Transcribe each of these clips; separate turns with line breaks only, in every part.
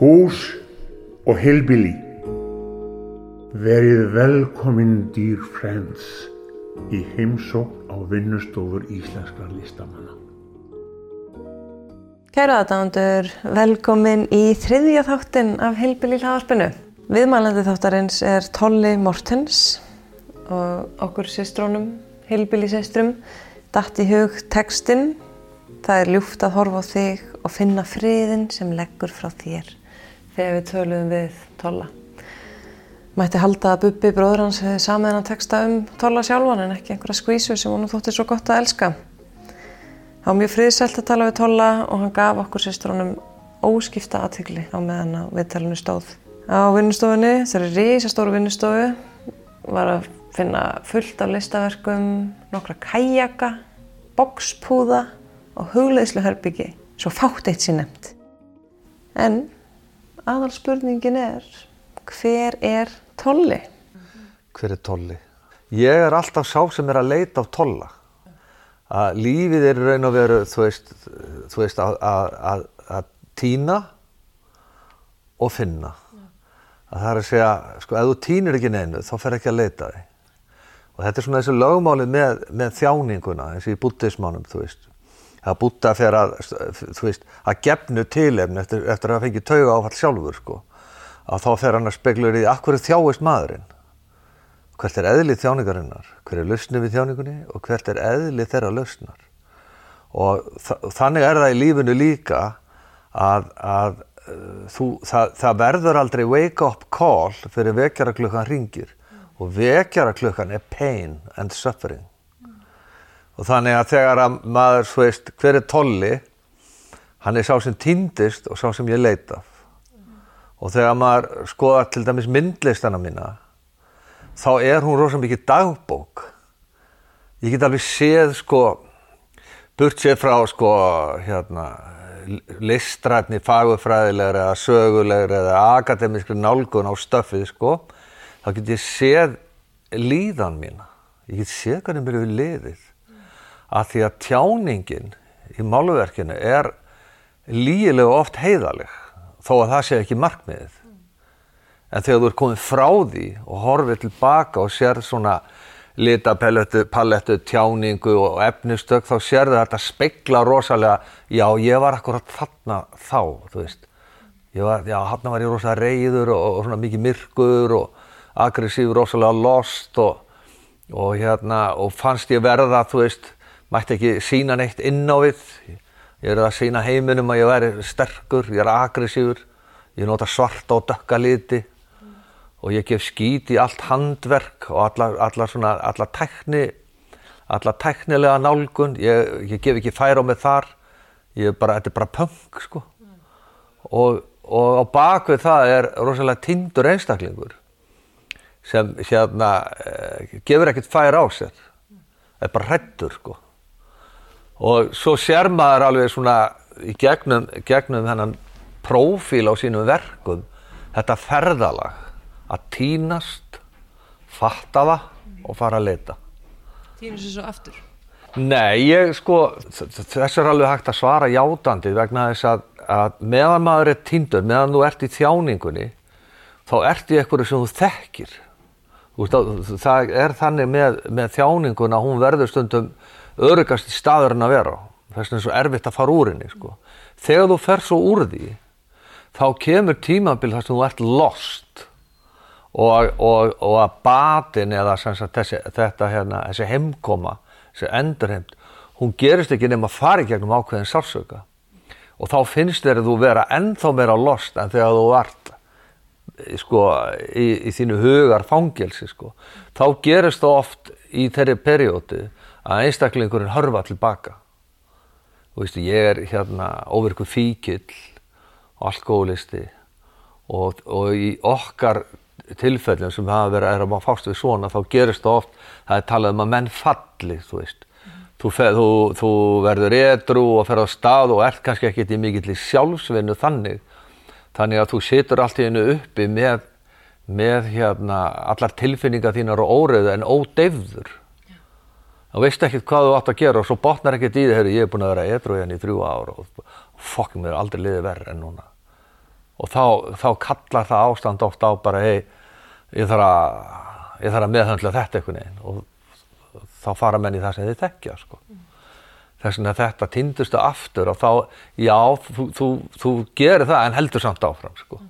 Hús og heilbili. Verið velkomin dýr friends í heimsókn á vinnustofur íslenskra listamanna.
Kæra aðdándur, velkomin í þriðja þáttin af heilbili hlaðarpinu. Viðmælandi þáttarins er Tolli Mortens og okkur sýstrónum, heilbili sýstrum, datt í hug textinn. Það er ljúft að horfa á þig og finna friðin sem leggur frá þér þegar við töluðum við Tolla. Mætti halda að Bubbi bróður hans hefði samið hennar texta um Tolla sjálfan en ekki einhverja skvísu sem hún þótti svo gott að elska. Það var mjög friðsælt að tala við Tolla og hann gaf okkur sýstrónum óskipta aðtykli á meðan á viðtalinu stóð. Á vinnustofunni, þeirri rísastóru vinnustofu, var að finna fullt af listaverkum, nokkra kajaka, bokspúða og hugleðsluherbyggi, svo fátt eitt sér nefnt. En aðal spurningin er, hver er Tolli?
Hver er Tolli? Ég er alltaf sá sem er að leita á Tolla. Að lífið er raun og veru, þú veist, þú veist að, að, að, týna og finna. Að það er að segja, sko, ef þú týnir ekki neinu, þá fer ekki að leita þig. Og þetta er svona þessi lögmáli með, með þjáninguna, eins og í búttismánum, þú veist. Það búta fyrir að, þú veist, að gefnu tilefni eftir, eftir að fengi tauga áfall sjálfur, sko. Að þá fer hann að speglur í akkur þjáist maðurinn. Hvert er eðlið þjáningarinnar? Hver er lausni við þjáningunni? Og hvert er eðlið þeirra lausnar? Og þannig er það í lífinu líka að, að þú, það, það verður aldrei wake up call fyrir vekjaraklukkan ringir og vekjaraklukkan er pain and suffering og þannig að þegar að maður svo veist hver er tolli hann er sá sem týndist og sá sem ég leita og þegar maður skoðar til dæmis myndlistana mína þá er hún rosalega mikið dagbók. Ég get alveg séð sko burt séð frá sko hérna listrætni, fagufræðilegri eða sögulegri eða akademiskri nálgun á stöfið sko þá get ég séð líðan mína. Ég get séð hvernig mér hefur liðið að því að tjáningin í málverkinu er lígilega oft heiðaleg þó að það sé ekki markmiðið. En þegar þú er komið frá því og horfið tilbaka og sér svona litapallettu, palettu, tjáningu og efnistök þá sér þetta speikla rosalega já ég var akkurat þarna þá þú veist. Var, já hann var ég rosalega reyður og, og svona mikið myrkur og aggressív rosalega lost og, og hérna og fannst ég verða þú veist mætti ekki sína neitt inn á við ég er að sína heiminum að ég væri sterkur ég er aggressífur ég nota svarta og dökka liti og ég gef skít í allt handverk og allar, allar, svona, allar, tækni, allar tæknilega nálgun, ég, ég gef ekki færa á mig þar, bara, þetta er bara punk sko. Og, og á bakvið það er rosalega tindur einstaklingur sem hérna gefur ekkert færa á sér, það er bara hrettur sko. Og svo sér maður alveg svona í gegnum, gegnum þennan prófíl á sínum verkum, þetta ferðalag að týnast, fatta það og fara að leita.
Týnast þessu aftur?
Nei, ég sko, þess er alveg hægt að svara játandi vegna þess að, að meðan maður er týndur, meðan þú ert í þjáningunni, þá ert í eitthvað sem þú þekkir. Það er þannig með, með þjáninguna, hún verður stundum örugast í staðurinn að vera. Þess vegna er svo erfitt að fara úr henni. Sko. Þegar þú fer svo úr því, þá kemur tímabil þar sem þú ert lost og, og, og að batin eða sagt, þessi, þetta, hérna, þessi heimkoma, þessi endurheimt, hún gerist ekki nema að fara í gegnum ákveðin sársöka og þá finnst þér að þú vera ennþá meira lost en þegar þú vart sko, í, í þínu hugar fangelsi. Sko. Þá gerist það oft í þeirri perjóti að einstaklingurinn hörfa tilbaka. Þú veist, ég er hérna óvirku fíkill og alkoholisti og, og í okkar tilfellum sem hafa verið að fást við svona þá gerist það oft, það er talað um að menn falli, þú veist. Þú, þú, þú verður edru og ferð á stað og ert kannski ekkert í mikill í sjálfsvinnu þannig. Þannig að þú situr allt í hennu uppi með, með hérna, allar tilfinningar þínar og óriðu en ódeyfður. Þá veist ekkert hvað þú átt að gera og svo botnar ekkert í þig, ég er búin að vera edru hérna í þrjú ára og fokk mér aldrei liði verð en núna. og þá, þá kallar það ástand oft á bara hei, ég þarf að ég þarf að meðhandla þetta einhvern veginn og þá fara menn í það sem þið þekkja sko. þess vegna þetta tindustu aftur og þá, já, þú, þú, þú gerir það en heldur samt áfram sko.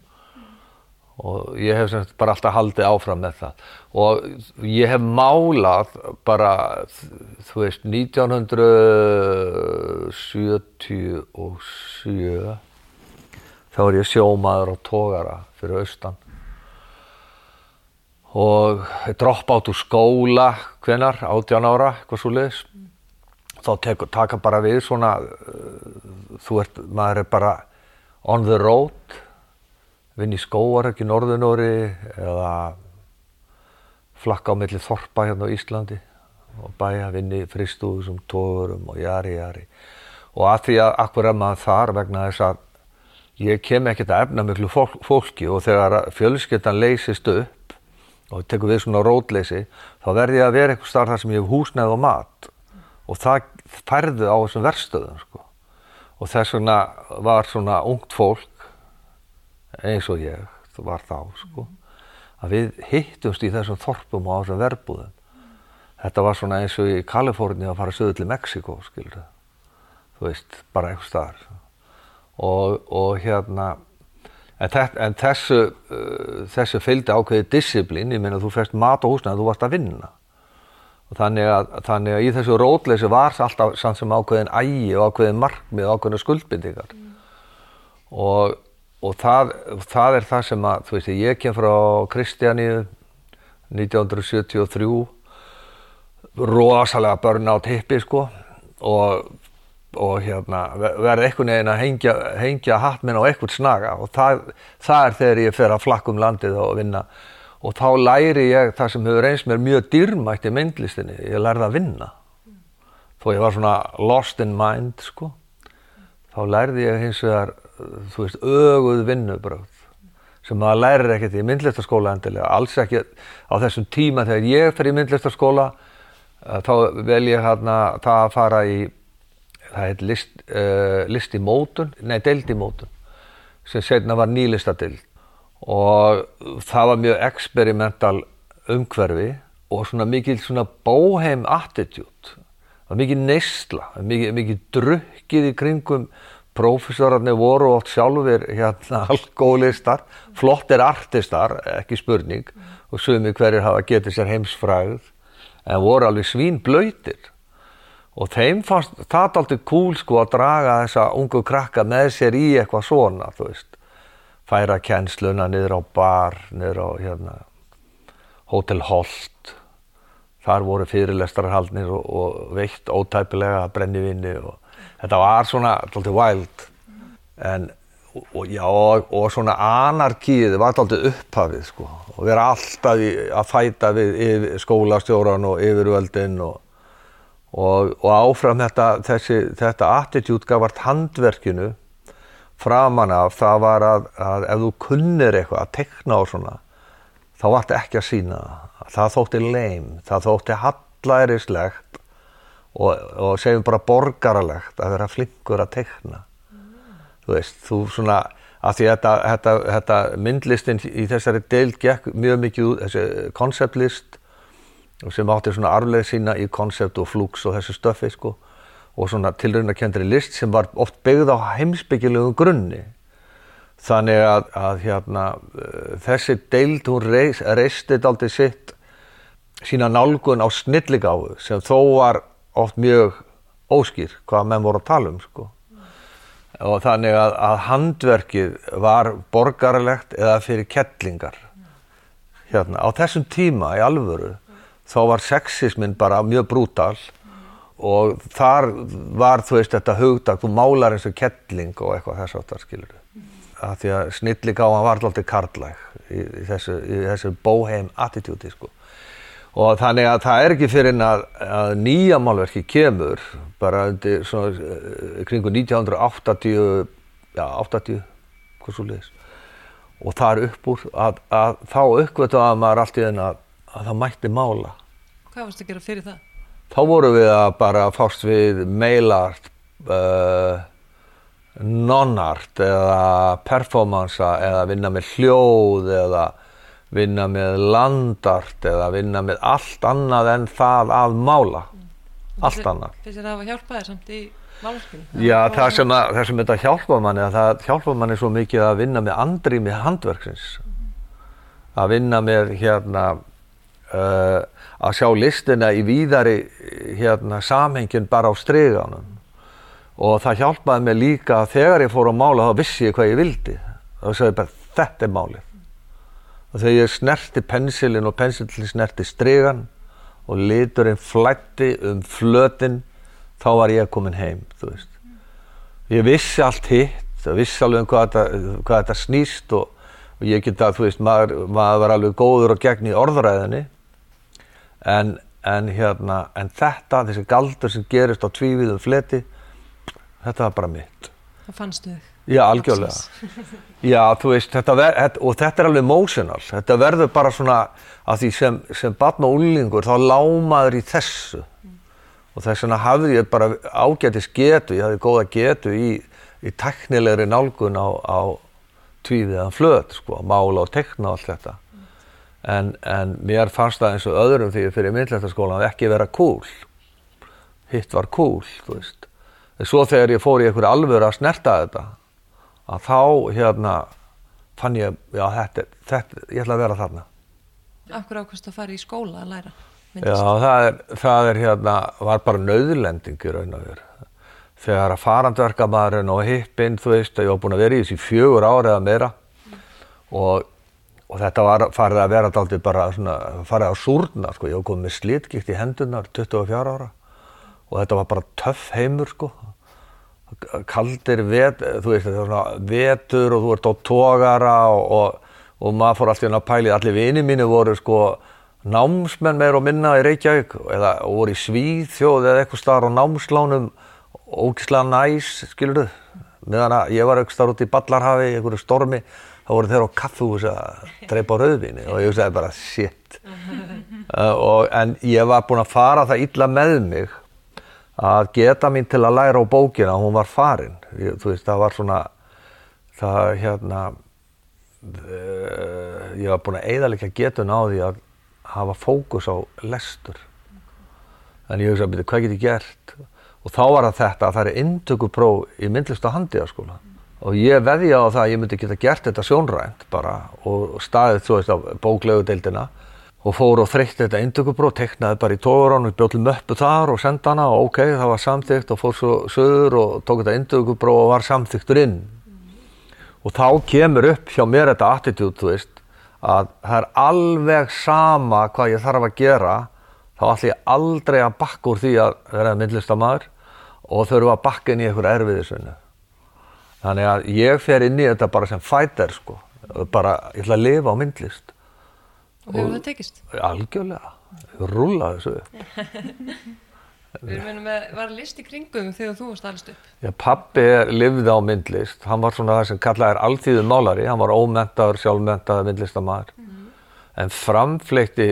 Og ég hef sem sagt bara alltaf haldið áfram með það. Og ég hef málað bara, þú veist, 1977 þá er ég sjómaður og tógara fyrir austan. Og droppa át úr skóla hvenar, 18 ára, eitthvað svo leiðis þá tek, taka bara við svona uh, þú ert, maður er bara on the road vinn í skóar ekki norðunóri eða flakka á milli þorpa hérna á Íslandi og bæja vinni fristúðum, tógurum og jari jari og að því að akkur er maður þar vegna þess að ég kem ekkert að efna miklu fólk, fólki og þegar fjölskyldan leysist upp og tekur við svona rótleysi þá verði ég að vera eitthvað starf þar sem ég hef húsnæð og mat og það færðu á þessum verstöðum sko. og þess vegna var svona ungt fólk eins og ég var þá sko, að við hittumst í þessum þorpum og á þessum verbúðum. Þetta var svona eins og í Kaliforni að fara söðu til Mexiko skilur þú veist, bara eitthvað starf og, og hérna en, þess, en þessu uh, þessu fylgdi ákveði disciplín. Ég meina þú færst mat og húsnæð þú varst að vinna. Og þannig að, þannig að í þessu rótleysi var alltaf samt sem ákveðin ægi og ákveðin markmið og ákveðin skuldbindingar. Mm. og, og það, það er það sem að þú veist ég kem frá Kristjaníu 1973 rosalega börn á tippi sko og og hérna, verði einhvern veginn að hengja, hengja hatt minn á einhvern snaga og það, það er þegar ég fer að flakka um landið og vinna. Og þá læri ég það sem hefur eins mér mjög dýrmætt í myndlistinni, ég lærði að vinna. Þó ég var svona lost in mind sko þá lærði ég hins vegar þú veist, öguð vinnubröð sem maður lærir ekkert í myndlistaskóla endilega, alls ekki á þessum tíma þegar ég fer í myndlistaskóla eh, þá vel ég hérna það að fara í það heit list, uh, list í mótun, nei deild í mótun sem setna var nýlistadild og það var mjög experimental umhverfi og svona mikið svona bóheim attitude, það var mikið neysla, mikið, mikið drukkið í kringum. Profesorarnir voru oft sjálfur hérna alkoholistar, flottir artistar, ekki spurning, og sumi hverjir hafa getið sér heimsfræð, en voru alveg svín blöytir og þeim fannst það aldrei cool sko að draga þessa ungu krakka með sér í eitthvað svona þú veist. Færa kjensluna niður á bar niður á hérna Hotel Holt. Þar voru fyrirlestarhaldnir og, og veitt ótæpilega brennivinni og þetta var svona alltaf wild. En og, já, og, og svona anarkíð var alltaf upphafið sko. Og vera alltaf í, að fæta við skólastjóran og yfirvöldin og og, og áfram þetta, þessi, þetta attitude gafart handverkinu framan af það var að, að ef þú kunnir eitthvað að tekna á svona þá vart ekki að sína það. Það þótti leim, það þótti hallærislegt og, og segjum bara borgaralegt að vera flinkur að tekna mm. þú veist, þú svona að því þetta, þetta, þetta myndlistin í þessari deil gekk mjög mikið þessi konceptlist sem átti svona arfleð sína í koncept og flúks og þessu stöfi sko og svona tilraunakendri list sem var oft byggð á heimsbyggilegu grunni þannig að, að hérna uh, þessi deild hún reist, reistið aldrei sitt sína nálgun á snilligáðu sem þó var oft mjög óskýr hvað menn voru að tala um sko. Og þannig að, að handverkið var borgarlegt eða fyrir kettlingar. Hérna á þessum tíma í alvöru þá var sexismin bara mjög brútal og þar var þú veist þetta hugdag, þú málar eins og kettling og eitthvað þess áttar skilur að því að snilligáðan var alltaf karlæg í, í þessu, þessu bóheim attitúti sko og þannig að það er ekki fyrir að, að nýja málverki kemur bara undir svona eh, kringu 1980 já 80 hvað svo leiðis og það er upp úr að, að þá uppvöldaði maður allt í þenn að, að það mætti mála
Hvað varst að gera fyrir það?
Þá vorum við að bara fást við mailart uh, non-art eða performansa eða vinna með hljóð eða vinna með landart eða vinna með allt annað en það að mála. Allt annað.
Finnst þér það að hjálpa þér samt í málarskinu?
Já, það sem, að, það sem þetta hjálpa manni að það hjálpa manni svo mikið að vinna með andrými handverksins. Að vinna með hérna uh, að sjá listina í víðari hérna samhengin bara á streganum og það hjálpaði mig líka að þegar ég fór að mála þá vissi ég hvað ég vildi. Þá sagði ég bara þetta er málið og þegar ég snerti pensilin og pensilin snerti stregan og liturinn flætti um flötin þá var ég komin heim ég vissi allt hitt og vissi alveg um hvað þetta, hvað þetta snýst og, og ég geta þú veist maður, maður var alveg góður og gegn í orðræðinni en, en hérna en þetta, þessi galdur sem gerist á tvíviðum fleti þetta var bara mitt.
Það fannstu þig?
Já, algjörlega. Já, þú veist, þetta ver, þetta, og þetta er alveg emotional. Þetta verður bara svona að því sem, sem batn og úlingur þá lámaður í þessu. Og þess vegna hafði ég bara ágætis getu, ég hafði góða getu í, í teknilegri nálgun á, á tvíðiðan flöð, sko, mála og tekna og allt þetta. En, en mér fannst það eins og öðrum því fyrir myndlættaskólan að ekki vera cool. Hitt var cool, þú veist. En svo þegar ég fór í einhverju alvöru að snerta þetta, að þá hérna fann ég, já þetta, þetta ég ætla að vera þarna.
Akkur ákvæmst að fara í skóla að læra?
Já, það er, það er hérna, var bara nöðlending í raun og veru. Þegar að farandverkamæðurinn og hippinn, þú veist, að ég var búin að vera í þessi fjögur ári eða meira og, og þetta var farið að vera dálítið bara svona, farið að súrna, sko, ég var komið með slitgikt í hendunar 24 ára og þetta var bara töff heimur, sko kaldir vet, þú veist, vetur og þú ert á tógara og, og, og maður fór alltaf inn að pæli, allir vini mínu voru sko námsmenn meir og minna í Reykjavík eða voru í Svíþjóð eða eitthvað starf á námslánum ógislega næs, skilur þau meðan að ég var starf út í Ballarhafi í einhverju stormi, þá voru þeir á kaffehús að dreipa á rauðvinni og ég hugsaði bara shit. Uh, og, en ég var búinn að fara það illa með mig að geta mín til að læra á bókina hún var farin. Ég, þú veist það var svona það hérna uh, ég var búinn að eigðalega getun á því að hafa fókus á lestur. En ég hugsaði hvað get ég gert? Og þá var það þetta að það er indökupróf í myndlist og handíðaskóla og ég veði á það að ég myndi geta gert þetta sjónrænt bara og staðið þú veist á bóklegu og fór og þreytti þetta indökubrót, teknaði bara í og bjóðlum uppu þar og senda hana og ok, það var samþygt og fór svo söður og tók þetta indökubrót og var samþygtur inn. Og þá kemur upp hjá mér þetta attitút, þú veist, að það er alveg sama hvað ég þarf að gera, þá ætlum ég aldrei að bakka úr því að vera myndlistamæður og þurfa að bakka inn í einhver erfiðisvinnu. Þannig að ég fer inn í þetta bara sem fighter, sko, bara ég ætla að lifa á myndlist.
Og hefur það tekist?
Algjörlega, rúla þessu
Við munum að var list í kringum þegar þú varst allist upp.
Já, pappi lifði á myndlist. Hann var svona það sem kallað er alltíðu málari hann var ómentaður, sjálfmentaður myndlistamæður mm -hmm. en framfleytti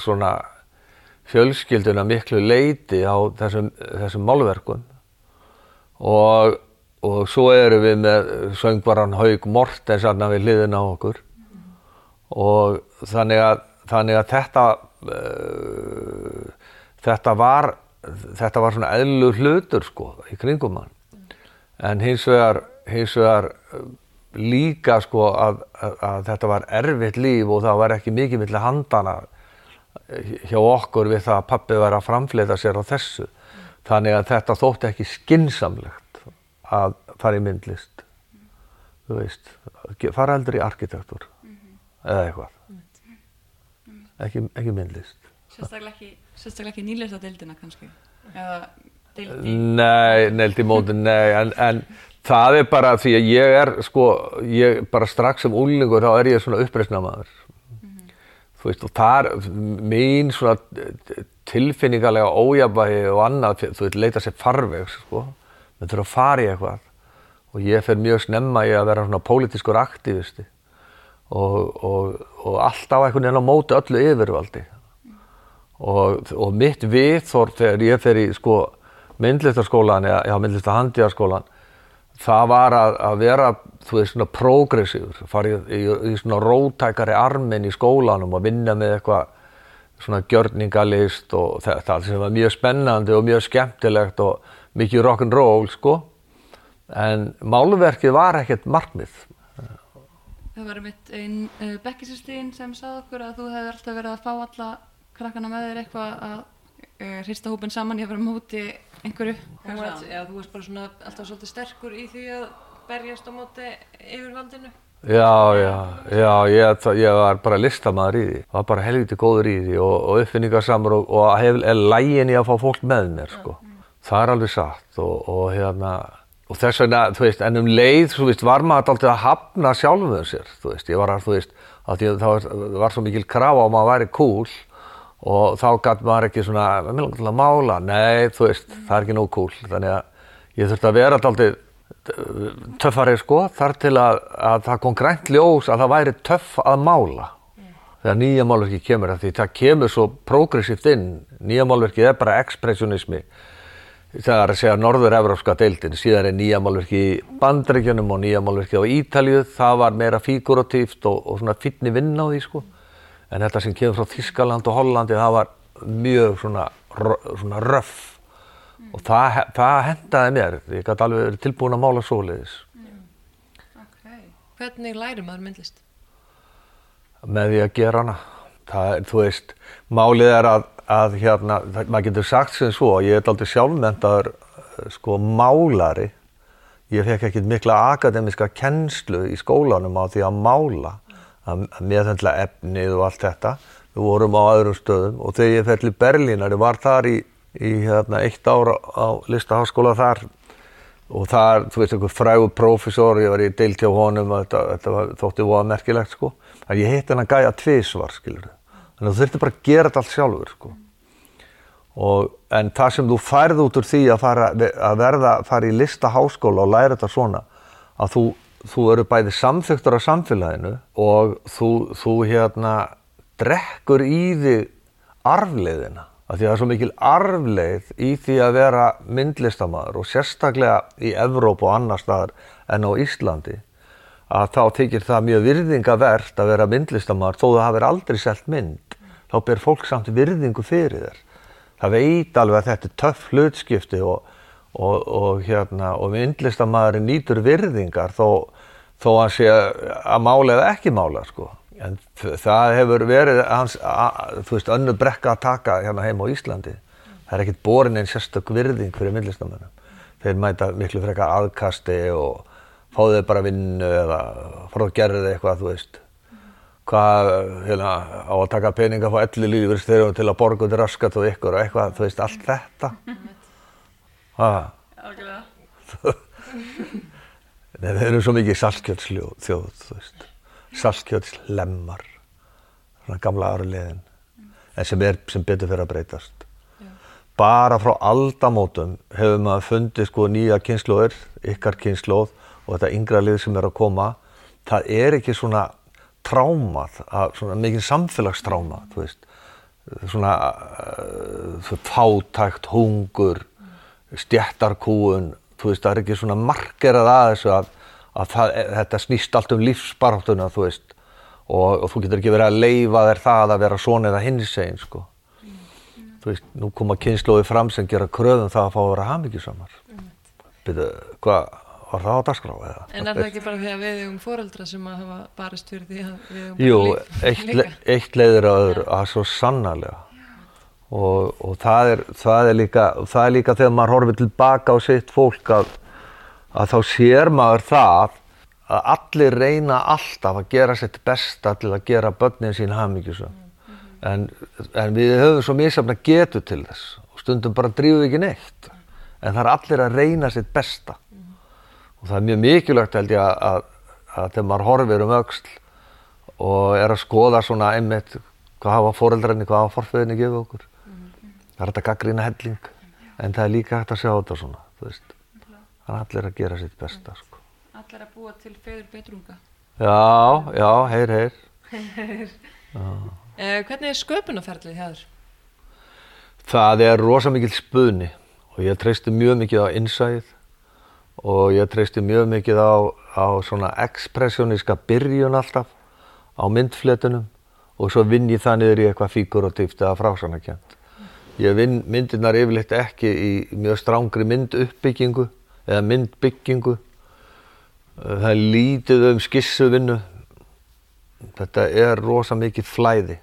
svona fjölskylduna miklu leiti á þessum, þessum málverkun og, og svo eru við með söngvaran Haug Mortens við hliðin á okkur. Mm -hmm. og þannig að, þannig að þetta uh, þetta var þetta var svona eðlur hlutur sko í kringum hann. En hins vegar, hins vegar uh, líka sko að, að, að þetta var erfitt líf og það var ekki mikið millir handana hjá okkur við það að pappi var að framfleta sér á þessu. Þannig að þetta þótti ekki skinsamlegt að fara í myndlist. Þú veist fara heldur í arkitektur eða eitthvað ekki, ekki myndlist.
Sérstaklega ekki, sérstaklega ekki nýlistadeildina kannski. Eða deildi
Nei, neildi móti, nei en, en það er bara því að ég er sko, ég bara strax sem úlingur þá er ég svona uppreysnamaður mm -hmm. þú veist og það er mín svona tilfinningarlega ójabægi og annað þú veit, leita sér farveg sko. Við þurfum að fara í eitthvað. Og ég fer mjög snemma í að vera svona pólitískur aktivisti og, og, og alltaf einhvern veginn á móti öllu yfirvaldi og, og mitt viðþór þegar ég fer í sko myndlistarskólan eða myndlistarhandíðarskólan það var að, að vera, þú veist, svona progressífur, fara í, í, í svona rótækari armin í skólanum og vinna með eitthvað svona gjörningalist og þetta sem var mjög spennandi og mjög skemmtilegt og mikið rock'n'roll, sko. En málverkið var ekkert markmið.
Það var mitt einn uh, bekkisistíðin sem sagði okkur að þú hefði alltaf verið að fá alla krakkana með þér eitthvað að uh, hrista hópin saman í að vera móti einhverju.
Varst, já, þú varst bara svona alltaf svolítið sterkur í því að berjast á móti yfirvaldinu.
Já, já, já, ég, það- ég var bara listamaður í því, var bara helviti góður í því og, og uppfinningarsamur og, og hef, er lægin í að fá fólk með mér, sko. Það er alveg satt og, og hérna, og þess vegna, þú veist, en um leið, þú veist, var maður alltaf að hafna sjálfum sér, þú veist, ég var að, þú veist, að að það var, svo mikil krafa að maður væri cool og þá gæti maður ekki svona, langar til að mála, nei, þú veist, það er ekki nóg cool, þannig að ég þurfti að vera alltaf töffari sko þar til að, að það kom grænt ljós að það væri töff að mála. Þegar nýja málverki kemur því það kemur svo progressíft inn. Nýja málverki er bara ekspressionismi það er að segja norður-evrópska deildin. Síðan er nýja málverki í bandreikjunum og nýja málverki á Ítalju það var meira figuratíft og, og svona finni vinn á því sko. En þetta sem kemur frá Þískaland og Hollandi það var mjög svona, svona röff. Og það, það hendaði mér. Ég gæti alveg verið tilbúin að mála svoleiðis.
Ok.
Hvernig læri maður myndlist?
með því að gera hana. Það þú veist, málið er að, að hérna, maður getur sagt sem svo ég er aldrei sjálfmentaður eh, sko málari. Ég fekk ekkert mikla akademiska kennslu í skólanum á því að mála að, meðhendla efnið og allt þetta. Við vorum á öðrum stöðum og þegar ég fer til Berlínar, ég var þar í, í hérna, eitt ára á listaháskóla þar. Og það, þú veist, einhver frægur prófessor, ég var í deilt hjá honum þetta, þetta var, þótti voða merkilegt, sko. En ég hitt hennar gæja tvisvar, skilur Þannig að þú þurfti bara að gera þetta allt sjálfur, sko. Og, en það sem þú færð út úr því að, fara, að verða, fara í listaháskóla og læra þetta svona, að þú, þú eru bæði samþyktur af samfélaginu og þú, þú hérna, drekkur í þig arfleiðina. Af því að það er svo mikil arfleið í því að vera myndlistamæður og sérstaklega í Evrópu og annar staðar en á Íslandi að þá þykir það mjög virðingavert að vera myndlistamæður þó það hafir aldrei selt mynd. Þá ber fólk samt virðingu fyrir þér. Það veit alveg að þetta er töff hlutskipti og, og, og, hérna, og myndlistamæðurinn nýtur virðingar þó, þó hann sé að mála eða ekki mála sko. En það hefur verið hans, a, þú veist, önnu brekka að taka hérna heima á Íslandi. Það er ekkert borin einn sérstök virðing fyrir myndlistamönnum. Þeir mæta miklu frekar aðkasti og fá þeir bara vinnu eða fara að gera þeir eitthvað, þú veist. Hvað, hérna, á að taka peninga frá elli lífur til að borga út raskat og ykkur og eitthvað, þú veist, allt þetta. Nei, þeir eru svo mikið saltkjöldsljóð, þú veist. Saltkjöldslemmar, svona gamla arleðin, en sem er sem betur fyrir að breytast. Bara frá aldamótum hefur maður fundið sko nýja kynnslóðir, ykkar kynnslóð og þetta yngra lið sem er að koma. Það er ekki svona trámað, að- svona mikið samfélagstráma, þú veist. Svona uh, fátækt, hungur, stjættarkúun, þú veist, það er ekki svona markerað að þessu að, að það, þetta snýst allt um lífsbaráttuna, þú veist, og, og þú getur ekki verið að leifa þér það að vera svona eða hinsegin, sko. Þú veist, nú koma kynnslóði fram sem gera kröðum það að fá að vera hamingjusamar. Byrju, hvað, var það á dagskrá eða?
En er það ekki bara því að við eigum foreldra sem að hafa barist fyrir því að við eigum
Jú, eitt, le, eitt leiðir að öðru, að svo sannarlega. Og, og það, er, það, er líka, það er líka þegar maður horfir tilbaka á sitt fólk að, að þá sér maður það að allir reyna alltaf að gera sitt besta til að gera börnin sín hamingjusum. En, en við höfum svo misafna getu til þess og stundum bara drífum við ekki neitt. En það er allir að reyna sitt besta. Og það er mjög mikilvægt held ég að, að, að þegar maður horfir um öxl og er að skoða svona einmitt hvað hafa foreldrarnir, hvað hafa forföðinni gefið okkur. Það er hægt að gaggrina helling en það er líka hægt að sjá þetta svona, þú veist. Það er allir að gera sitt besta, sko.
Allir að búa til feður betrunga.
Já, já, heyr, heyr.
Eh, hvernig er sköpunarferðlið hjá þér?
Það er rosa mikil spunni og ég treysti mjög mikið á innsæð og ég treysti mjög mikið á, á svona ekspressioníska byrjun alltaf á myndfletunum og svo vinn ég það niður í eitthvað fíguratíft eða frásanakjönd. Ég vinn myndirnar yfirleitt ekki í mjög strángri mynduppbyggingu eða myndbyggingu. Það er lítið um skissuvinnu. Þetta er rosa mikið flæði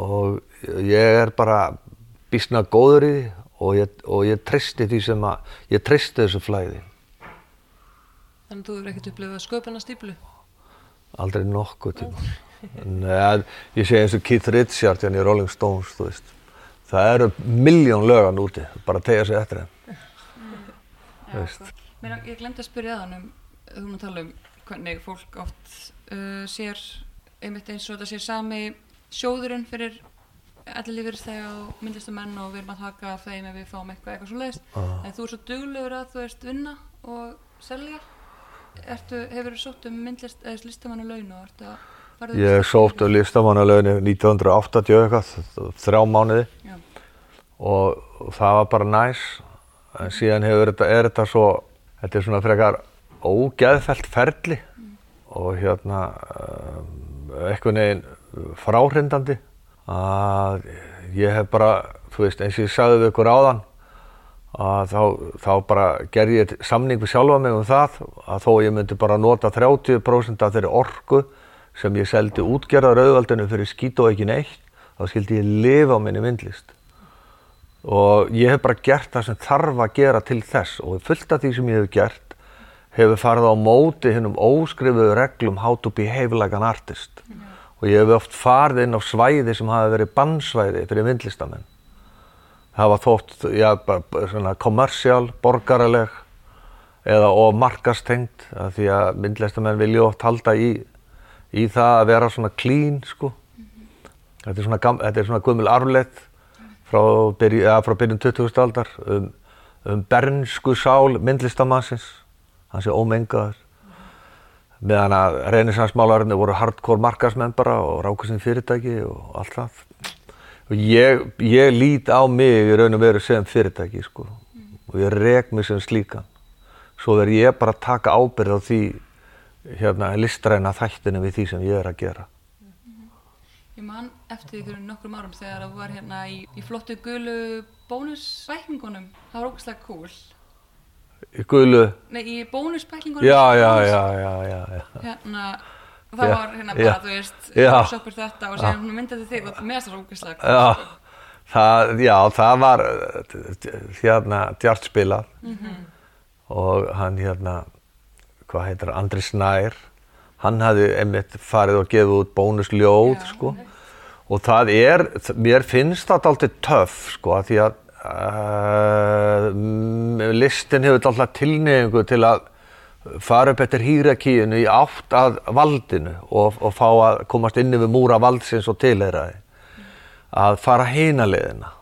og ég er bara bísna góður í því og ég, og ég tristi því sem að, ég tristi þessu flæði.
Þannig að þú eru ekkert upplifað sköpuna stíplu?
Aldrei nokkuð tíma. Nei, ég segi eins og Keith Richards hérna í Rolling Stones, þú veist. Það eru miljón lögan úti, bara tegja sig eftir þeim.
Já, sko. Mér, ég glemdi að spyrja það um, þú erum að tala um hvernig fólk oft uh, sér, einmitt eins og þetta sér sami sjóðurinn fyrir allir lífyrstega og myndlistamenn og við erum að taka þeim ef við fáum eitthvað eitthvað svo leiðist.
Ah.
En þú er svo duglegur að þú veist vinna og selja. Ertu, hefur þú sótt um myndlist, eða listamannu laun og ertu að farið
Ég sótt um listamannalöginni 1980 eitthvað, þrjá mánuði
Já,
og það var bara næs. En síðan hefur þetta, er þetta svo, þetta er svona frekar ógeðfælt ferli og hérna um, eitthvað neginn fráhrindandi að ég hef bara, þú veist, eins og ég sagði við ykkur áðan að þá, þá bara gerði ég samning við sjálfa mig um það að þó ég myndi bara nota 30% af þeirri orku sem ég seldi útgerðar auðvaldinu fyrir skít og ekki neitt, þá skildi ég lifa á minni myndlist. Og ég hef bara gert það sem þarf að gera til þess og fullt af því sem ég hef gert hefur farið á móti hinnum óskrifuðu reglum how to behave like an artist. Og ég hef oft farið inn á svæði sem hafi verið bannsvæði fyrir myndlistamenn var þótt, já, bara svona kommersial, borgaraleg eða of markastengt af því að myndlistamenn vilja oft halda í, í það að vera svona clean sko. Þetta er svona, þetta er svona gömul arfleitt frá, byrj, ja, frá byrjun 20. aldar um, um bernsku sál myndlistamannsins hann sé ómengaður. Meðan að reynisansmálarinn voru hardcore markasmenn bara og sem fyrirtæki og allt það. og ég, ég lít á mig í raun og veru sem fyrirtæki sko og ég rek mig sem slíkan svo verð ég bara að taka ábyrð á því hérna listræna þættinu við því sem ég er að gera
Ég man eftir því fyrir nokkrum árum þegar það var hérna í, í flottu gulu bónusbæklingunum. Það var ógæslega cool.
í gulu
Nei, í bónusbæklingunum.
já, já, já, já, já, já.
Hérna, það
Já,
var hérna bara, þú veist, shoppur þetta og hún myndið þig og mér það ógæslega cool.
Já, það, það var uh, hérna djart spilað. Og hann hérna, hvað heitir hann, Andri Snær, hann hafði einmitt farið og gefið út bónusljóð,
Já,
sko. Og það er, mér finnst það alltaf töff, sko, því að uh, mm, listin hefur alltaf tilneyingu til að fara upp eftir hýrakíinu í átt að valdinu og, og fá að komast inn yfir múra valdsins og tilheyraði að fara hina leiðina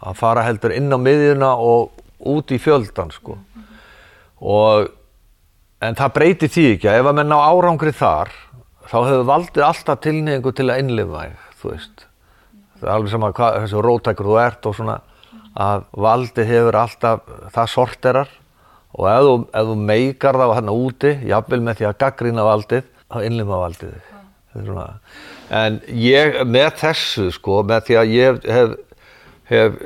að fara heldur inn á miðjuna og út í fjöldan sko. Og en það breyti því ekki að ef að menn á árangri þar þá hefur valdið alltaf tilneyingu til að innlifa þig, þú veist. Það er alveg sama hvað þessu rótækur þú ert og svona að valdið hefur alltaf það sorterar og ef þú, ef þú meikar það hérna úti, jafnvel með því að gaggrina valdið, þá innlima valdið Svona. En ég með þessu sko, með því að ég hef, hef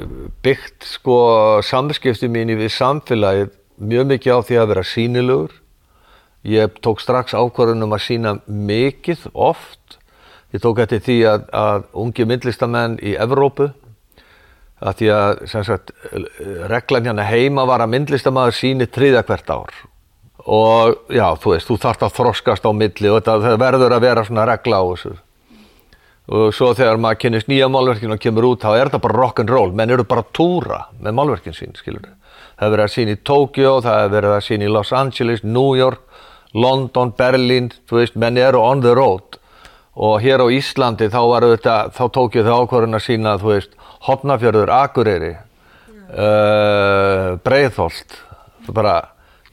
byggt sko samskipti mín við samfélagið mjög mikið á því að vera sínilegur. Ég tók strax ákvarðun um að sína mikið oft. Ég tók eftir því að, að ungi myndlistamenn í Evrópu að því að sagt, reglan hérna heima var að myndlistamæður síni tríða hvert ár. Og já, þú veist, þú þarft að þroskast á milli og þetta verður að vera svona regla á þessu. Og svo þegar maður kynist nýja málverkinu og kemur út, þá er þetta bara rock'n'roll menn eru bara túra með málverkin sín skilur það er verið að sína í Tokyo það er verið að sína í Los Angeles, New York London, Berlin, veist menn eru on the road og hér á Íslandi þá var þetta, þá tók ég það ákvörðun að sína, þú veist, Hopnafjörður, Akureyri, uh, Breiðholt, bara,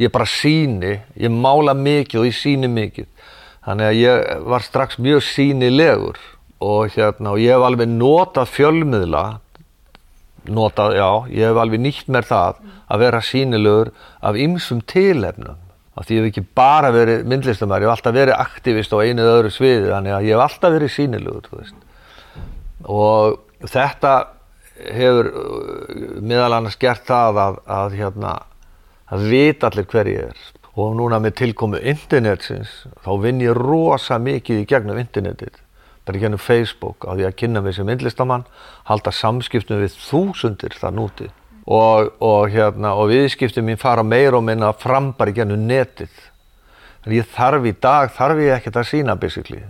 ég bara síni, ég mála mikið og ég síni mikið, þannig að ég var strax mjög sínilegur og hérna, og ég hef alveg notað fjölmiðla, notað, já, ég hef alveg nýtt mér það að vera sínilegur af ymsum tilefnum, af því ég hef ekki bara verið myndlistamæður, ég hef alltaf verið aktivist á einu eða öðru sviði, þannig að ég hef alltaf verið sínilegur, þú veist. Og þetta hefur uh, meðal annars gert það að, að hérna, að vita allir hver ég er. Og núna með tilkomu internetsins, þá vinn ég rosa mikið í gegnum internetið. Bara gegnum Facebook, á því að kynna mig sem myndlistamann, halda samskiptum við þúsundir þar nútið og, og, hérna, og viðskiptum mín fara meir og minna fram bara í gennum netið. Þannig ég þarf í dag, þarf ég ekkert að sína basically,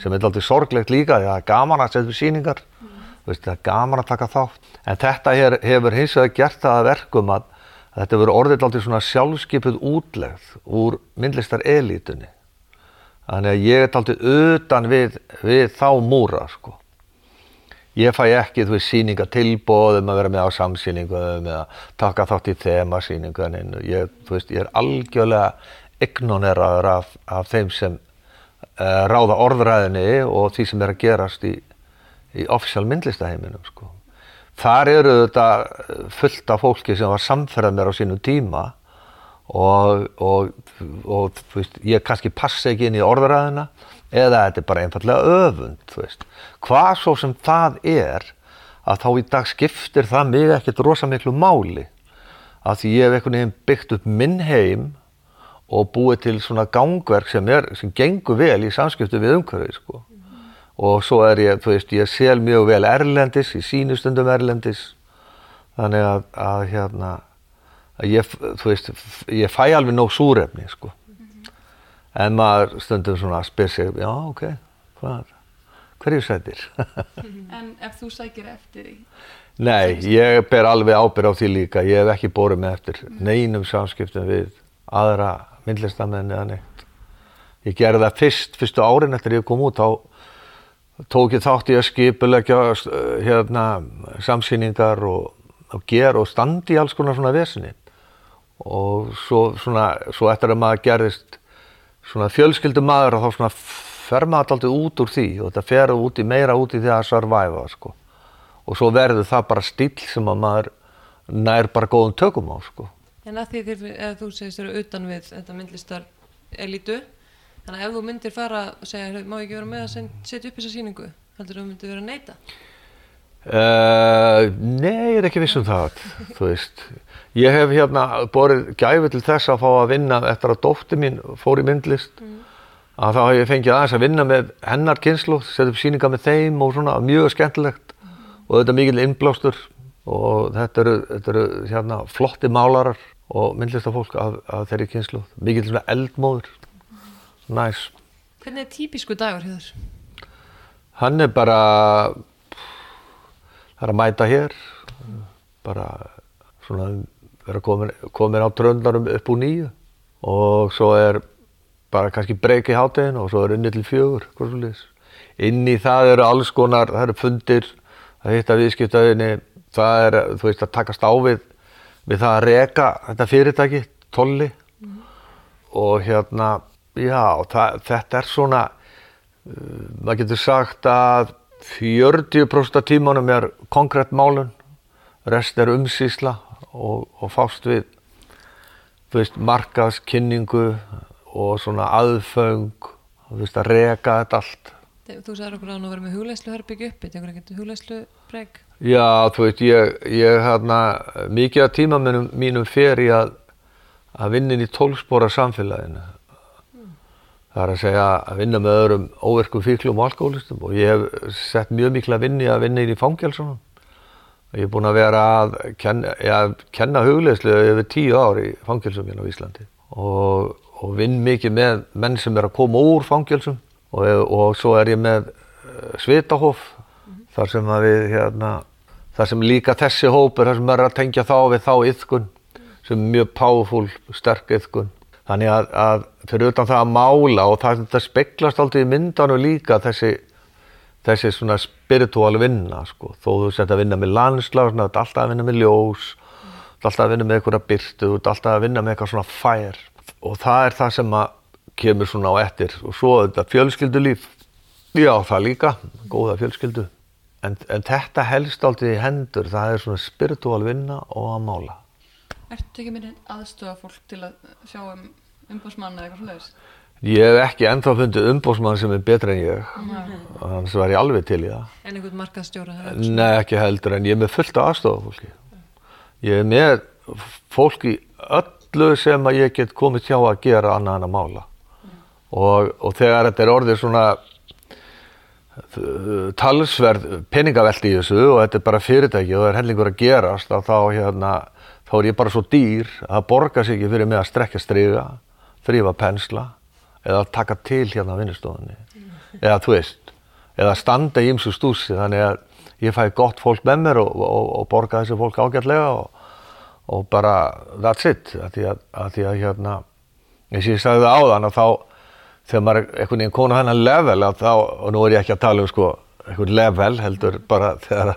sem er alltaf sorglegt líka, það er gaman að setja síningar, mm. veist, það er gaman að taka þátt. En þetta her, hefur hins vegar gert það að verkum að, að þetta verður orðið alltaf svona sjálfskeipið útlegð úr myndlistar elitunni. Þannig að ég er alltaf utan við, við þá múra sko ég fæ ekki, þú veist, síningatilbóð um að vera með á samsýningu eða taka þátt í þemasýningu ég, þú veist, ég er algjörlega ignoreraður af, af þeim sem uh, ráða orðræðinni og því sem er að gerast í, í offisjál myndlistaheiminum sko. þar eru þetta fullt af fólki sem var samferðað mér á sínu tíma og, og, og veist, ég kannski passa ekki inn í orðræðina eða þetta er bara einfallega öfund. Hvað svo sem það er, að þá í dag skiptir það mig ekkert rosa miklu máli. Að því ég hef einhvern veginn byggt upp minn heim og búið til svona gangverk sem, er, sem gengur vel í samskiptu við umhverfið, sko. Mm. Og svo er ég, þú veist, ég sel mjög vel erlendis, í sínustundum erlendis. Þannig að, að hérna, að ég, þú veist, ég fæ alveg nóg súrefni, sko en maður stundum svona spyr sig já ok, hvað hverju sætir?
En ef þú sækir eftir því?
Nei, ég ber alveg ábyrð á því líka. Ég hef ekki bórið með eftir mm. neinum samskiptum við aðra myndlistamenni eða neitt. Ég gerði það fyrst, fyrstu árin eftir ég kom út þá tók ég þátt í að skipulegja hérna, samsýningar og, og gera og standi í alls konar svona vesinni og svo, svona, svo eftir að maður gerðist svona fjölskyldum maður og þá svona fer maður alltaf út úr því og þetta fer út í meira út í því að survive sko. og svo verður það bara stíl sem að maður nær bara góðum tökum á sko.
En að því þegar þú segist þér utan við þetta myndlistar elítu þannig að ef þú myndir fara og segja má ekki vera með að setja upp þessa síningu heldur þú myndir vera að neyta?
Uh, nei, ég er ekki viss um það þú veist Ég hef hérna borið gæfi til þess að fá að vinna eftir að dótti mín fór í myndlist mm. að þá hef ég fengið aðeins að vinna með hennar kynslu, setja upp síninga með þeim og svona mjög skemmtilegt mm. og þetta er mikil innblástur og þetta eru, þetta eru hérna flotti málarar og myndlistafólk af, af þeirri kynslu, mikil svona eldmóður, næs. Nice.
Hvernig er típisku dagur hér?
Hann er bara, það er að mæta hér, bara svona vera komin, komin á tröndarum upp úr nýju og svo er bara kannski breyki í háttegin og svo er unni til fjögur inn í það eru alls konar það eru fundir, það hitta viðskiptaðinni það er, þú veist, að takast á við við það að reka þetta fyrirtæki, tolli mm. og hérna já, það, þetta er svona uh, maður getur sagt að 40% af tímanum er konkrétt málun rest er umsýsla og, og fást við veist, markaðskynningu og svona aðföng og veist, að reka þetta allt
Þú sagði okkur að nú verðum við hugleislu herbyggju uppi, tegur ekki hugleislu breg?
Já, þú veit, ég, ég hérna, mikið af tíma mínum, mínum fer í að, að vinna inn í tólspóra samfélaginu mm. það er að segja að vinna með öðrum óverkum fíklum og alkoholistum og ég hef sett mjög mikla vinni að vinna inn í fangjálsunum Ég er búin að vera að kenna, kenna hugleðslu yfir tíu ár í fangilsum hérna á Íslandi og, og vinn mikið með menn sem er að koma úr fangilsum og, og svo er ég með eh, svitahof mm -hmm. þar sem að við hérna, þar sem líka þessi hópur, þar sem er að tengja þá við þá yðkun sem er mjög powerful, sterk yðkun. Þannig að, að fyrir utan það að mála og það, það speklast alltaf í myndanu líka þessi þessi svona spirituál vinna sko, þó þú sett að vinna með landslag, þú ert alltaf að vinna með ljós, þú ert alltaf að vinna með eitthvað byrtu, þú ert alltaf að vinna með eitthvað svona fær og það er það sem að kemur svona á ettir og svo þetta fjölskyldulíf, já það líka, góða fjölskyldu, en, en þetta helst aldrei í hendur, það er svona spirituál vinna og að mála.
Ertu ekki minni aðstöða fólk til að sjá um umbásmann eða eitthvað?
Ég hef ekki ennþá fundið umbósmann sem er betra en ég. Þannig var ég alveg til í það.
En einhvern markaðstjóra?
Nei, ekki heldur en ég er með fullt af aðstofafólki. Ég er með fólk í öllu sem að ég get komið hjá að gera annað en að mála. Og, og þegar þetta er orðið svona uh, talsverð peningavelti í þessu og þetta er bara fyrirtæki og það er hellingur að gerast að þá, hérna, þá er ég bara svo dýr að það borgar sig ekki fyrir mig að strekka stryga, þrýfa pensla eða taka til hérna á vinnustofunni. Eða þú veist eða standa í ymsu stúsi þannig að ég fæ gott fólk með mér og, og, og borga þessi fólk ágætlega og, og bara that's it. Að því að, að, því að hérna eins og ég sagði það áðan að þá þegar maður er einhvern veginn konu hennar level að þá, og nú er ég ekki að tala um sko einhvern level heldur bara þegar,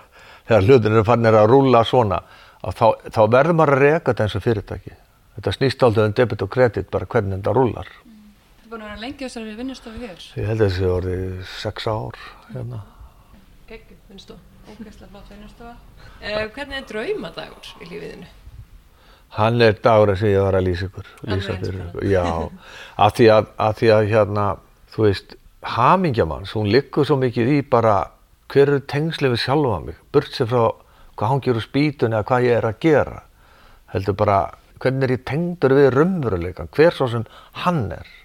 þegar hlutin eru fannir að rúla svona að þá, þá verður maður að reka þetta eins og fyrirtæki. Þetta snýst aldrei um debit og kredit bara hvernig þetta rúlar
Þú er búin að vera lengi á þessari vinnustofu hér.
ég held að þessi orðið sex ár hérna.
Finnst þú?
Ógeðslega flott vinnustofa.
Eh, hvernig er draumadagur í lífiðinu?
Hann er dagurinn sem ég var að lýsa ykkur, lýsa ykkur. Já, að því að, að því að hérna, þú veist, hamingjamanns, hún liggur svo mikið í bara hver eru tengslið við sjálfa mig, burt sér frá hvað hann gerur spýtunni eða hvað ég er að gera. Heldur bara, hvernig er ég tengdur við raunveruleikan, hver svo sem hann er.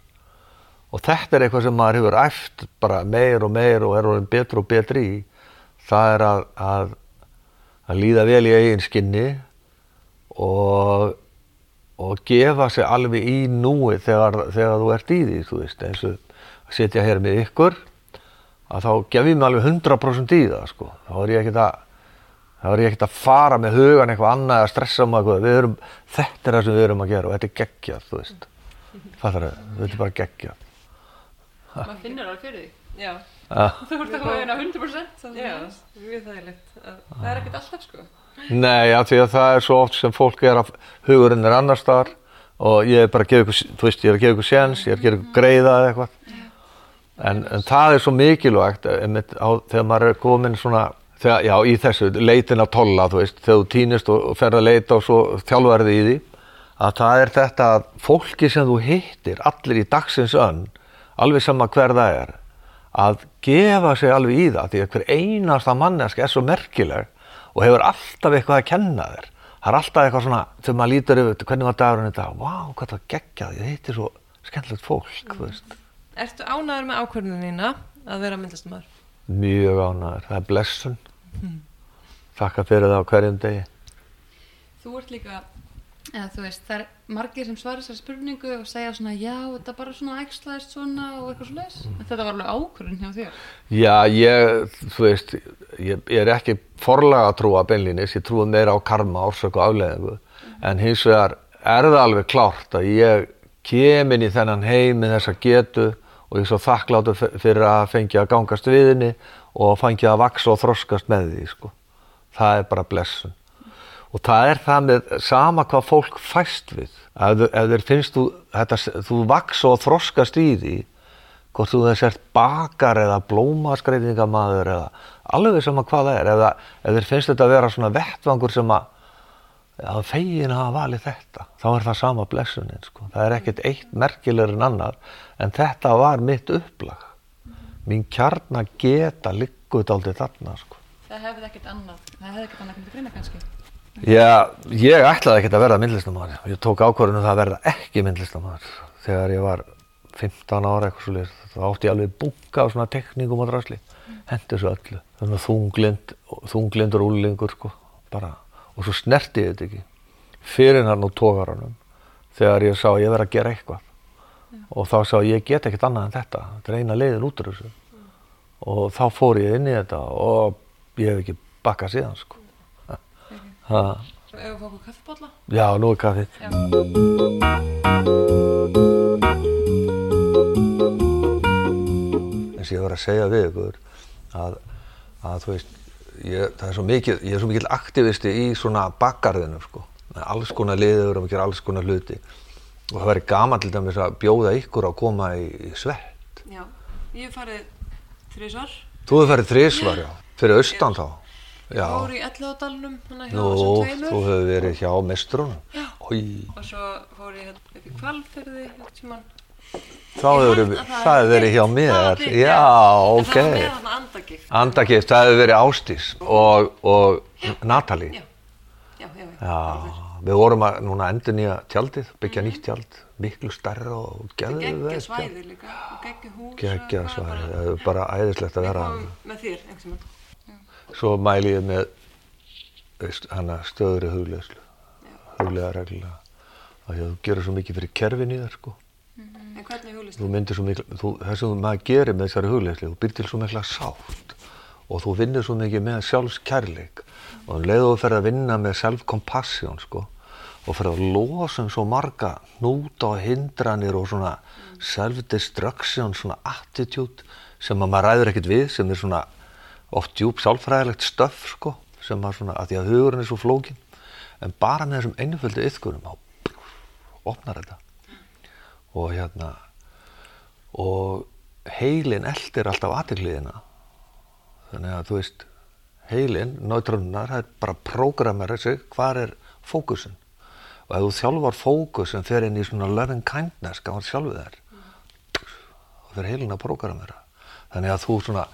Og þetta er eitthvað sem maður hefur æft bara meir og meir og er orðin betur og betri í. Það er að, að, að líða vel í eigin skinni og, og gefa sig alveg í núi þegar, þegar þú ert í því, þú veist, eins og að sitja hér með ykkur, að þá gef ég mig alveg 100% í það, sko. Þá er ég ekkert að, þá er ég ekkert að fara með hugan eitthvað annað að stressa um eitthvað. Erum, þetta er það sem við erum að gera og þetta er geggjað, þú veist. Fattar þau, þetta er bara geggjað.
Maður finnur alveg fyrir því.
Já,
Ah.
Þú ert að hérna 100%. þannig
já, mjög þægilegt.
Það er ekkert alltaf sko.
Nei, af því að það er svo oft sem fólk er að hugurinn er annar staðar og ég er bara að gefa ykkur, þú veist, ég er að gefa ykkur séns, ég er að gera ykkur greiða eða eitthvað. En, en það er svo mikilvægt einmitt, á, þegar maður er komin svona, þegar, já, í þessu, leitin að tolla, þú veist, þegar þú týnist og, og ferð að leita og svo þjálfarði í því, að það er þetta að fólki sem þú hittir, allir í dagsins önn, alveg sama hver það er, að gefa sig alveg í það, því að hver einasta mannesk er svo merkileg og hefur alltaf eitthvað að kenna þér. Það er alltaf eitthvað svona, þegar maður lítur yfir, hvernig var dagurinn þetta, vá, hvað það geggjað, ég hitti svo skemmtilegt fólk, þú veist.
Ertu ánæður með ákvörðunina að vera myndlistamæður?
Mjög ánæður, það er blessun. Þakka fyrir það á hverjum degi.
Þú ert líka, eða þú veist, það er margir sem svarar þessari spurningu og segja svona, já, þetta bara svona æxlaðist svona og eitthvað svona leis. Þetta var alveg ákvörðun hjá þér.
Já, ég, þú veist, ég, ég er ekki forlega að trúa beinlínis, ég trúi meira á karma, orsök og afleðingu. En hins vegar er það alveg klárt að ég kem inn í þennan heim með þessa getu og ég er svo þakkláttur fyrir að fengja að gangast við henni og fengja að vaksa og þroskast með því, sko. Það er bara blessun. Og það er það með sama hvað fólk fæst við. Ef, ef þeir finnst þú, þetta, þú vaksa og þroskast í því, hvort þú þess ert bakar eða blómaskreitingamaður eða alveg sama hvað það er. Eða, ef þeir finnst þetta að vera svona vettvangur sem að að fegin að hafa valið þetta, þá er það sama blessunin. Sko. Það er ekkert eitt merkilegur en annar, en þetta var mitt upplag. Mín kjarna geta ligguð aldrei þarna. Sko.
Það hefði ekkert annað, það hefði ekkert annað komið til greina kannski.
Já, ég ætlaði ekkert að verða myndlistamæður. Ég tók ákvörðinu það að verða ekki myndlistamæður. Þegar ég var 15 ára eitthvað svolítið, þá átti ég alveg bunga á svona tekníkum og drasli. Hendi þessu öllu. Þannig að þunglind, þunglindur úlingur, sko, bara. Og svo snerti ég þetta ekki. Fyrir hann á tógaranum, þegar ég sá að ég verði að gera eitthvað. Og þá sá ég, get ekkert annað en þetta. Þetta er eina leiðin út úr þessu. Og þá fór ég inn í þetta og ég hef ekki bakkað síðan, sko.
Við fá okkur kaffibólla?
Já, nú er kaffið. Eins og ég var að segja við ykkur að, að þú veist ég, það er svo mikið, ég er svo mikil aktivisti í svona bakgarðinu sko. Alls konar liður og gera alls konar hluti. Og það væri gaman til dæmis að bjóða ykkur að koma í, í svett.
Já, ég hef farið þrísvar.
Þú hefur farið þrísvar, já, fyrir austan þá Já.
fór í Elliðadalunum þannig hjá þessum
þú
tveimur
hefur verið hjá mestrunum.
Og svo fór ég hérna upp í tímann
þá hefur það hefur verið hjá mér. Já, ok.
andagift
það hefur verið Ástís og, og Natalie.
Já, já, já, já.
Við vorum að núna endur nýja tjaldið, byggja nýtt tjald, miklu starra og
Geggja svæði líka og geggja hús
Geggja
og
svæði, það er bara æðislegt að vera
með þér einhvern tímann
Svo mæli ég með veist, hana stöðuri hugleðslu, huglega því að þú gerir svo mikið fyrir kerfin í þér, sko.
En hvernig huglist
Þú myndir svo þú, það sem maður gerir með þessari hugleðslu, þú býr til svo mikla sátt og þú vinnur svo mikið með sjálfskærleik. Og um leið og þú ferð að vinna með self-compassion, sko, og ferð að losa um svo marga hnúta og hindranir og svona self-destruction, svona attitude sem að maður ræður ekkert við, sem er svona oft djúb sálfræðilegt stöff, sko, sem maður svona, að því að hugurinn er svo flókin, en bara með þessum einföldu yðkurum, þá opnar þetta. Og hérna og heilin eldir alltaf aðtikliðina þannig að þú veist heilin, neutrónunar, það er bara prógramera sig, hvar er fókusin og ef þú þjálfar fókusin fer inn í svona loving kindness gafan sjálfið þér þá fer heilin að prógramera. Þannig að þú svona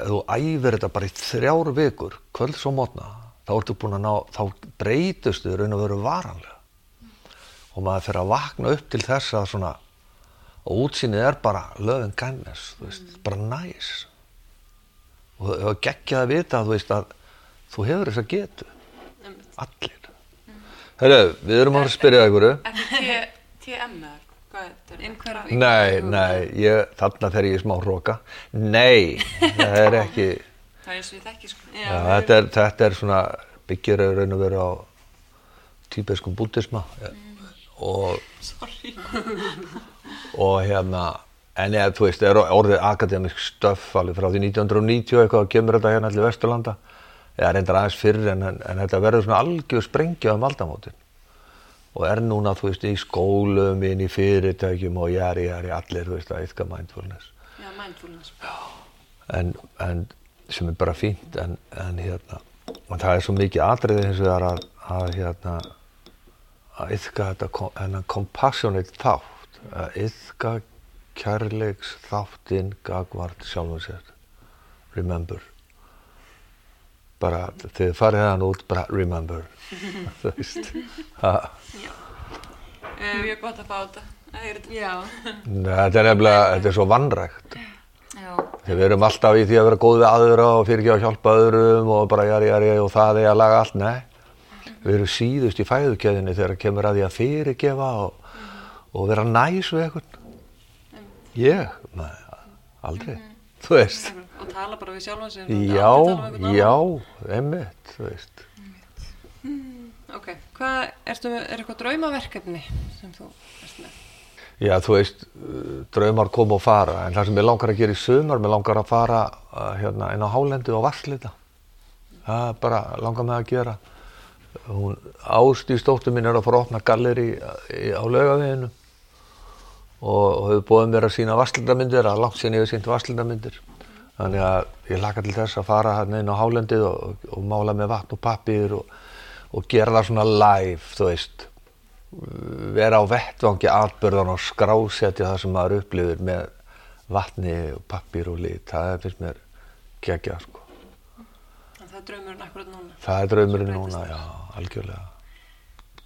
ef þú æfir þetta bara í þrjár vikur kvölds og mótna þá ertu búin að ná, þá breytustu raun og veru varanlega. Og maður fyrir að vakna upp til þess að svona og útsýnið er bara and kindness þú veist, bara nice og það var geggjað að vita þú veist að þú hefur þess að getu allir. Herru, við erum að spyrja ykkur
Ekki T- TM eða hvað þetta er?
Innhverfi.
Nei, nei, ég, þarna fer ég í smá hróka Nei, það er ekki
Það er eins og ég þekki sko.
Já, þetta, er, þetta er svona byggir að raun og veru á tíbeskum bútisma og,
Sorry.
og hérna en eða þú veist, er orðið akademisk stöff alveg frá því 1990 eitthvað og kemur þetta hérna allir Vesturlanda eða reyndar aðeins fyrir en, en, en þetta verður svona algjör sprengja um aldamótin og er núna, þú veist, í skólum, inn í fyrirtækjum og jæri, jæri, allir, þú veist, að eitthvað mindfulness.
Já, mindfulness.
en, en sem er bara fínt en, en hérna og það er svo mikið atriði hins vegar að, að hérna að yfka þetta kom- þennan compassionate þátt að yfka kærleiks þáttinn gagvart sjálfum sér. Remember bara þið farið hann út bara remember þú veist.
Uh, mjög gott að fá þetta. þetta.
Já,
Nei, þetta er nefnilega, þetta er svo vannrægt við erum alltaf í því að vera góð við aðra og fyrir ekki að hjálpa öðrum og bara jari, jari og það er að laga allt, nei. Við erum síðust í fæðukeðinni þegar kemur að því að fyrirgefa og, og vera næs við eitthvað. Ég? Nei, aldrei. Þú veist.
Og tala bara við sjálfan sig.
Já,
einhvern
já, einmitt, þú veist.
annan. Ok, hvað, ertu, með- er eitthvað draumaverkefni sem þú ert með?
Já, þú veist, uh, draumar koma og fara, en það sem ég langar að gera í sumar, mér langar að fara uh, hérna inn á hálendi og vasslita. Það er bara langar mig að gera. Hún Ástís dóttur mín er að fara að opna galleri í- á laugaveginu og, hefur búið mér að sína vasslitamindir, að langt síðan ég hef sínt vasslitamindir. Þannig að ég laka til þess að fara hérna inn á hálendið og, og mála með vatn og pappir og, og gera það svona live, þú veist vera á vettvangi atbyrðan og skrásetja það sem maður upplifir með vatni og pappir og lit það fyrst mér gegja sko.
Það er draumurinn akkurat núna.
það er draumurinn núna, já, algjörlega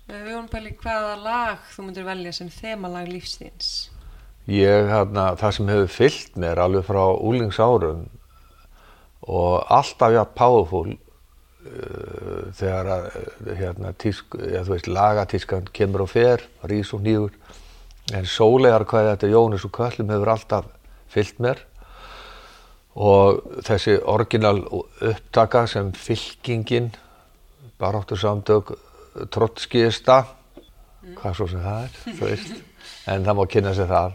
Við vorum pæli hvaða lag þú myndir velja sem þemalag lífsþíns.
Ég, hérna, það sem hefur fyllt mér alveg frá úlingsárum og alltaf jafn powerful uh, þegar að uh, hérna, tísk, þú veist, lagatískan kemur og fer, rís og nýgur en sólegar hvað þetta Jónis og Köllum hefur alltaf fyllt mér. Og þessi orginal upptaka sem fylkingin baráttur samtök trotskista hvað svo sem það er þú veist, en það má kynna sér það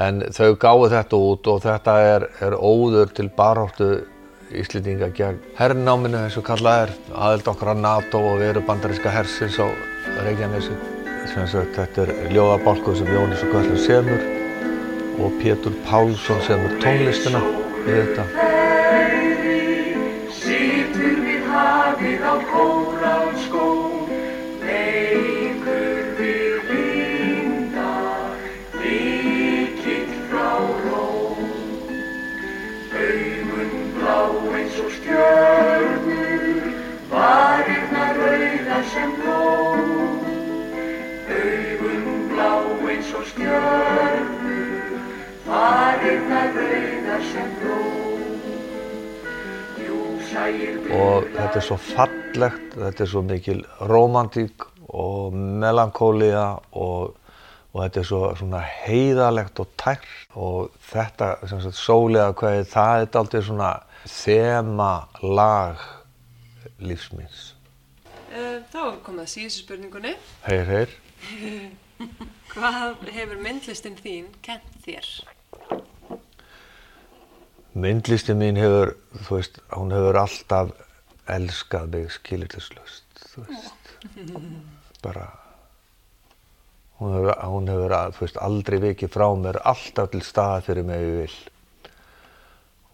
en þau gáðu þetta út og þetta er, er óður til baráttu Íslendinga gegn herrnáminu eins og kallað er aðeld okkar að NATO og veru bandaríska hersins á Reykjanesi. Þetta er ljóðabálkur sem Jónis og Köllum semur og Pétur Pálsson semur tónlistina við þetta.
Kóralskó, og
þetta er svo fallegt, þetta er svo mikil romantík og melankólia og, og þetta er svo svona heiðalegt og tært og þetta sem sagt sólega hvað það er aldrei svona þema lag lífsmins.
Uh, þá erum við að síðustu spurningunni.
Heyr, heyr.
Hvað hefur myndlistin þín kent þér?
Myndlisti mín hefur, þú veist, hún hefur alltaf elskað mig skilirtislaust, þú veist, bara, hún hefur, hún hefur, veist, aldrei vikið frá mér, alltaf til staða fyrir mig ef ég vil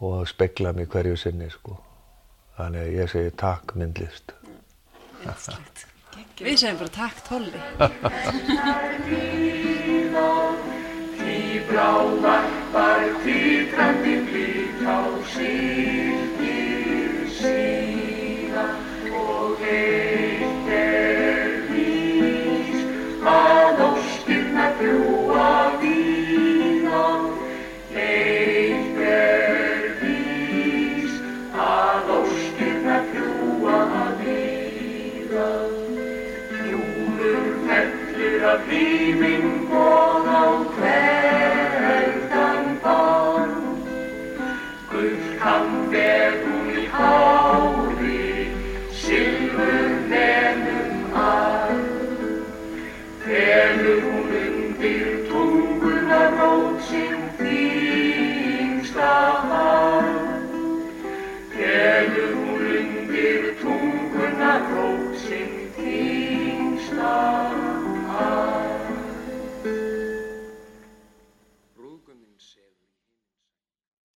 og spegla mig hverju sinni, sko. Þannig að ég segi takk myndlist.
Við segjum bara takk Tolli.
Því brávarpar kvitrandi blík á sýrtir sína